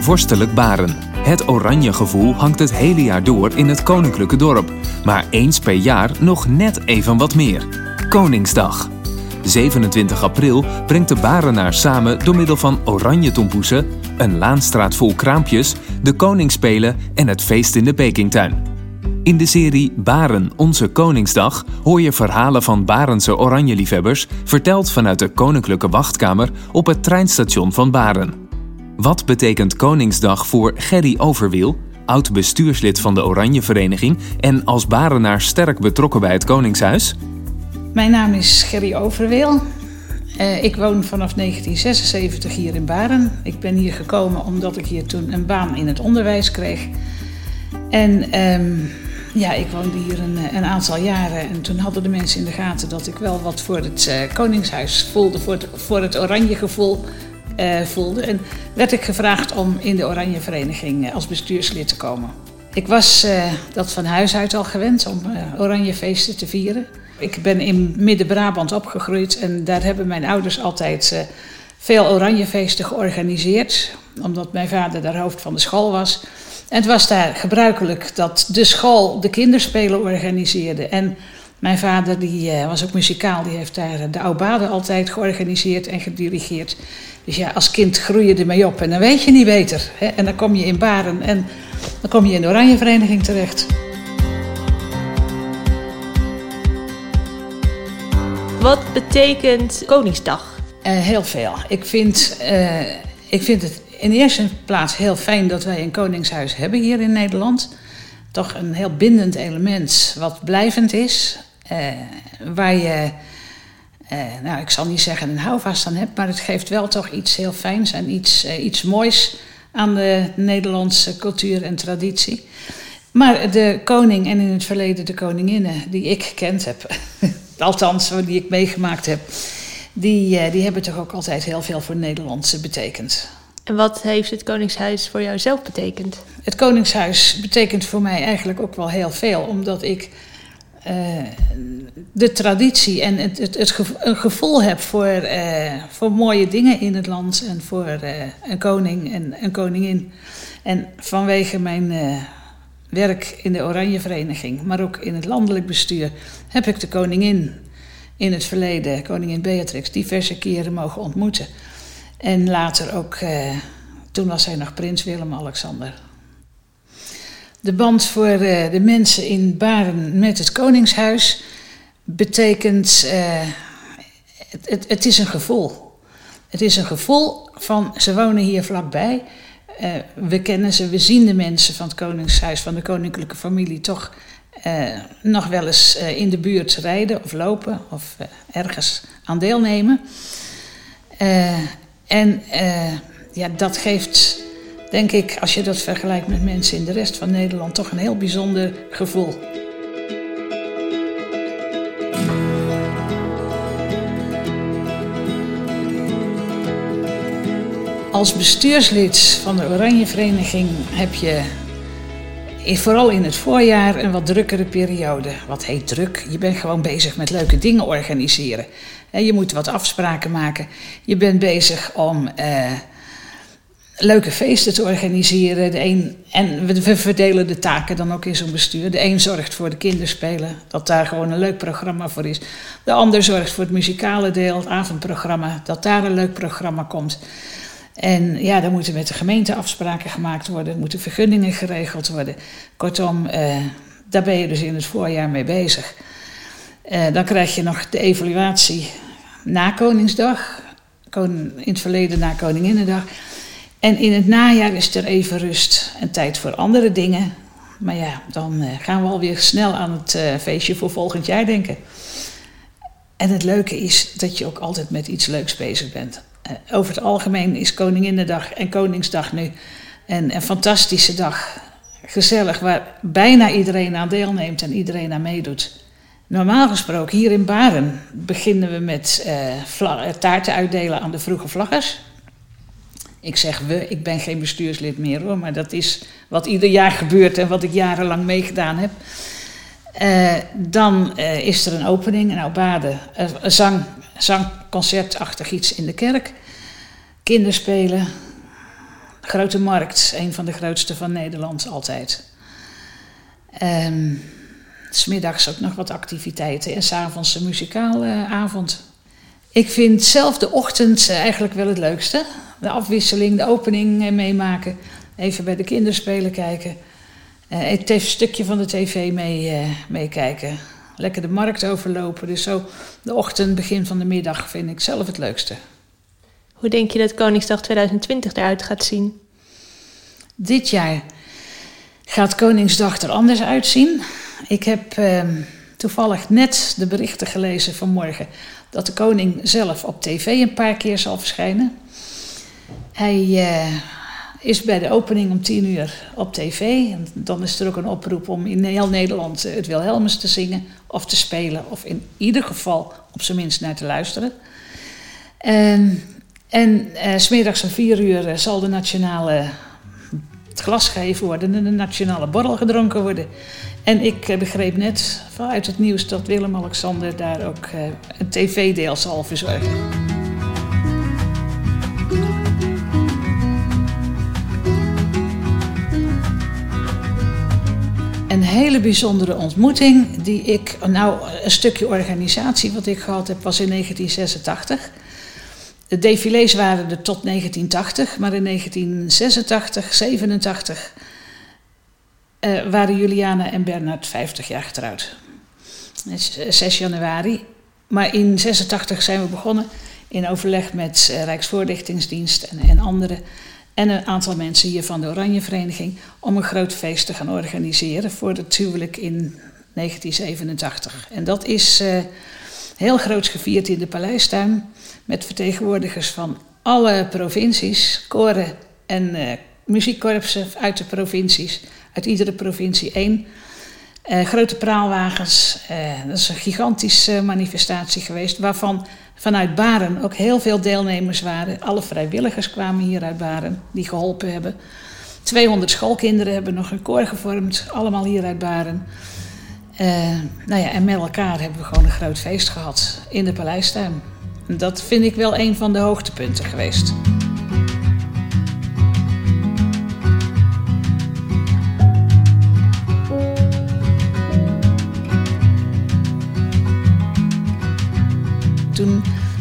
Vorstelijk Baren. Het oranje gevoel hangt het hele jaar door in het koninklijke dorp. Maar eens per jaar nog net even wat meer. Koningsdag. 27 april brengt de Barenaar samen door middel van oranje tompoesen, een laanstraat vol kraampjes, de koningsspelen en het feest in de Pekingtuin. In de serie Baren, onze Koningsdag hoor je verhalen van Barense oranjeliefhebbers, verteld vanuit de Koninklijke Wachtkamer op het treinstation van Baren. Wat betekent Koningsdag voor Gerry Overwiel, oud bestuurslid van de Oranje Vereniging en als Barenaar sterk betrokken bij het Koningshuis? Mijn naam is Gerry Overweel. Uh, ik woon vanaf 1976 hier in Baren. Ik ben hier gekomen omdat ik hier toen een baan in het onderwijs kreeg. En um, ja, ik woonde hier een, een, aantal jaren en toen hadden de mensen in de gaten dat ik wel wat voor het uh, Koningshuis voelde, voor het, voor het oranje gevoel uh, voelde. En werd ik gevraagd om in de Oranje Vereniging als bestuurslid te komen. Ik was dat van huis uit al gewend om oranje feesten te vieren. Ik ben in Midden-Brabant opgegroeid en daar hebben mijn ouders altijd veel oranjefeesten georganiseerd. Omdat mijn vader daar hoofd van de school was. En het was daar gebruikelijk dat de school de kinderspelen organiseerde. En mijn vader die, uh, was ook muzikaal, die heeft daar de Aubade altijd georganiseerd en gedirigeerd. Dus ja, als kind groei je ermee op en dan weet je niet beter. Hè? En dan kom je in Baren en dan kom je in de Oranjevereniging terecht. Wat betekent Koningsdag? Uh, heel veel. Ik vind, uh, ik vind het in eerste plaats heel fijn dat wij een koningshuis hebben hier in Nederland. Toch een heel bindend element wat blijvend is. Uh, waar je, nou ik zal niet zeggen een houvast aan hebt, maar het geeft wel toch iets heel fijns en iets, iets moois aan de Nederlandse cultuur en traditie. Maar de koning en in het verleden de koninginnen die ik gekend heb, althans die ik meegemaakt heb, die, die hebben toch ook altijd heel veel voor Nederlandse betekend. En wat heeft het Koningshuis voor jou zelf betekend? Het Koningshuis betekent voor mij eigenlijk ook wel heel veel, omdat ik de traditie en het, het, het een gevoel heb voor, uh, voor mooie dingen in het land en voor een koning en een koningin. En vanwege mijn werk in de Oranje Vereniging, maar ook in het landelijk bestuur, heb ik de koningin in het verleden, koningin Beatrix, diverse keren mogen ontmoeten. En later ook, eh, toen was hij nog prins Willem-Alexander. De band voor eh, de mensen in Baren met het Koningshuis betekent, uh, het, het, het is een gevoel. Het is een gevoel van, ze wonen hier vlakbij. Uh, we kennen ze, we zien de mensen van het Koningshuis, van de koninklijke familie, toch nog wel eens in de buurt rijden of lopen of ergens aan deelnemen. en ja, dat geeft, denk ik, als je dat vergelijkt met mensen in de rest van Nederland, toch een heel bijzonder gevoel. Als bestuurslid van de Oranje Vereniging heb je vooral in het voorjaar een wat drukkere periode. Wat heet druk? Je bent gewoon bezig met leuke dingen organiseren. Je moet wat afspraken maken. Je bent bezig om eh, leuke feesten te organiseren. De een, en we, verdelen de taken dan ook in zo'n bestuur. De een zorgt voor de kinderspelen, dat daar gewoon een leuk programma voor is. De ander zorgt voor het muzikale deel, het avondprogramma, dat daar een leuk programma komt. En ja, dan moeten met de gemeente afspraken gemaakt worden, moeten vergunningen geregeld worden. Kortom, uh, daar ben je dus in het voorjaar mee bezig. Uh, dan krijg je nog de evaluatie na Koningsdag, in het verleden na Koninginnedag. En in het najaar is er even rust en tijd voor andere dingen. Maar ja, dan uh, gaan we alweer snel aan het feestje voor volgend jaar denken. En het leuke is dat je ook altijd met iets leuks bezig bent. Eh, over het algemeen is Koninginnedag en Koningsdag nu een, fantastische dag. Gezellig, waar bijna iedereen aan deelneemt en iedereen aan meedoet. Normaal gesproken, hier in Baren, beginnen we met taarten uitdelen aan de vroege vlaggers. Ik zeg we, ik ben geen bestuurslid meer hoor, maar dat is wat ieder jaar gebeurt en wat ik jarenlang meegedaan heb. Uh, dan uh, is er een opening, een aubade, een zang, zangconcertachtig iets in de kerk. Kinderspelen, Grote Markt, een van de grootste van Nederland altijd. Um, Smiddags ook nog wat activiteiten en s'avonds een muzikale avond. Ik vind zelf de ochtend eigenlijk wel het leukste. De afwisseling, de opening meemaken. Even bij de kinderspelen kijken. Uh, een stukje van de tv mee, uh, meekijken. Lekker de markt overlopen. Dus zo de ochtend, begin van de middag vind ik zelf het leukste. Hoe denk je dat Koningsdag 2020 eruit gaat zien? Dit jaar gaat Koningsdag er anders uitzien. Ik heb uh, toevallig net de berichten gelezen vanmorgen dat de koning zelf op tv een paar keer zal verschijnen. Hij uh, is bij de opening om tien uur op tv. En dan is er ook een oproep om in heel Nederland het Wilhelmus te zingen of te spelen. Of in ieder geval op zijn minst naar te luisteren. En, en uh, smiddags om vier uur eh, zal de nationale het glas gegeven worden en de nationale borrel gedronken worden. En ik eh, begreep net vanuit het nieuws dat Willem-Alexander daar ook eh, een tv-deel zal verzorgen. Een hele bijzondere ontmoeting die ik, nou een stukje organisatie wat ik gehad heb, was in 1986. De défilés waren er tot 1980, maar in 1986, 87 uh, waren Juliana en Bernard 50 jaar getrouwd. 6 eh, januari. Maar in 86 zijn we begonnen in overleg met uh, Rijksvoorlichtingsdienst en, en anderen. En een aantal mensen hier van de Oranje Vereniging om een groot feest te gaan organiseren voor het huwelijk in 1987. En dat is heel groot gevierd in de Paleistuin met vertegenwoordigers van alle provincies, koren en muziekkorpsen uit de provincies uit iedere provincie één. Uh, grote praalwagens, uh, dat is een gigantische manifestatie geweest, waarvan vanuit Baren ook heel veel deelnemers waren. Alle vrijwilligers kwamen hier uit Baren, die geholpen hebben. 200 schoolkinderen hebben nog een koor gevormd, allemaal hier uit Baren. Uh, nou ja, en met elkaar hebben we gewoon een groot feest gehad in de Paleistuin. Dat vind ik wel een van de hoogtepunten geweest.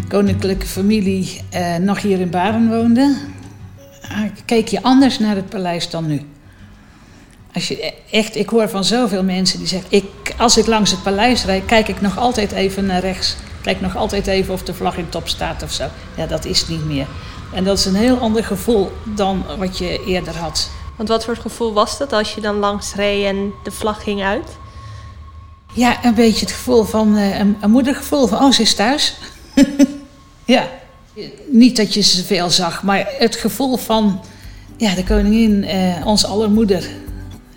Koninklijke familie eh, nog hier in Baren woonde, ah, keek je anders naar het paleis dan nu. Als je e-, echt, ik hoor van zoveel mensen die zeggen: ik, als ik langs het paleis rijd, kijk ik nog altijd even naar rechts. Kijk nog altijd even of de vlag in top staat of zo. Ja, dat is niet meer. En dat is een heel ander gevoel dan wat je eerder had. Want wat voor gevoel was dat als je dan langs reed en de vlag ging uit? Ja, een beetje het gevoel van uh, een, een moedergevoel van, oh, ze is thuis. ja, niet dat je ze veel zag, maar het gevoel van, ja, de koningin, uh, ons allermoeder,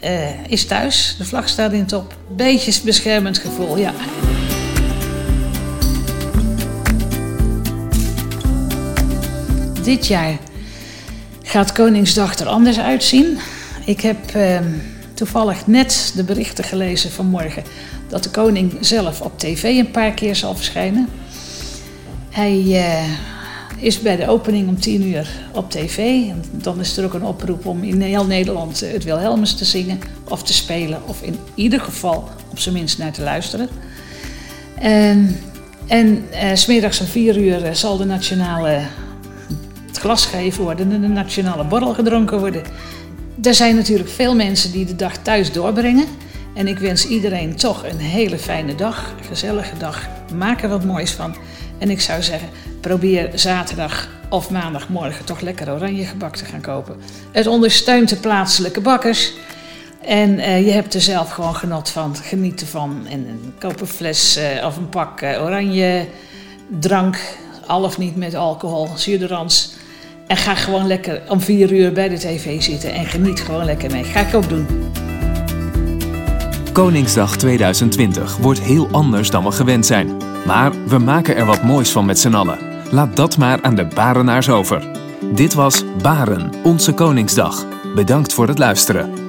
uh, is thuis. De vlag staat in top. Beetje beschermend gevoel, ja. Dit jaar gaat Koningsdag er anders uitzien. Ik heb ehm, toevallig net de berichten gelezen vanmorgen dat de koning zelf op tv een paar keer zal verschijnen. Hij uh, is bij de opening om tien uur op tv. En dan is er ook een oproep om in heel Nederland het Wilhelmus te zingen of te spelen. Of in ieder geval op zijn minst naar te luisteren. En, en uh, smiddags om vier uur eh, zal de nationale het glas gegeven worden en de nationale borrel gedronken worden. Er zijn natuurlijk veel mensen die de dag thuis doorbrengen. En ik wens iedereen toch een hele fijne dag, gezellige dag. Maak er wat moois van. En ik zou zeggen, probeer zaterdag of maandagmorgen toch lekker oranje gebak te gaan kopen. Het ondersteunt de plaatselijke bakkers. En uh, je hebt er zelf gewoon genot van, geniet ervan. En, en koop een fles uh, of een pak uh, oranje drank, al of niet met alcohol, zuurderans. En ga gewoon lekker om vier uur bij de tv zitten en geniet gewoon lekker mee. Ga ik ook doen. Koningsdag 2020 wordt heel anders dan we gewend zijn. Maar we maken er wat moois van met z'n allen. Laat dat maar aan de Barenaars over. Dit was Baren, onze Koningsdag. Bedankt voor het luisteren.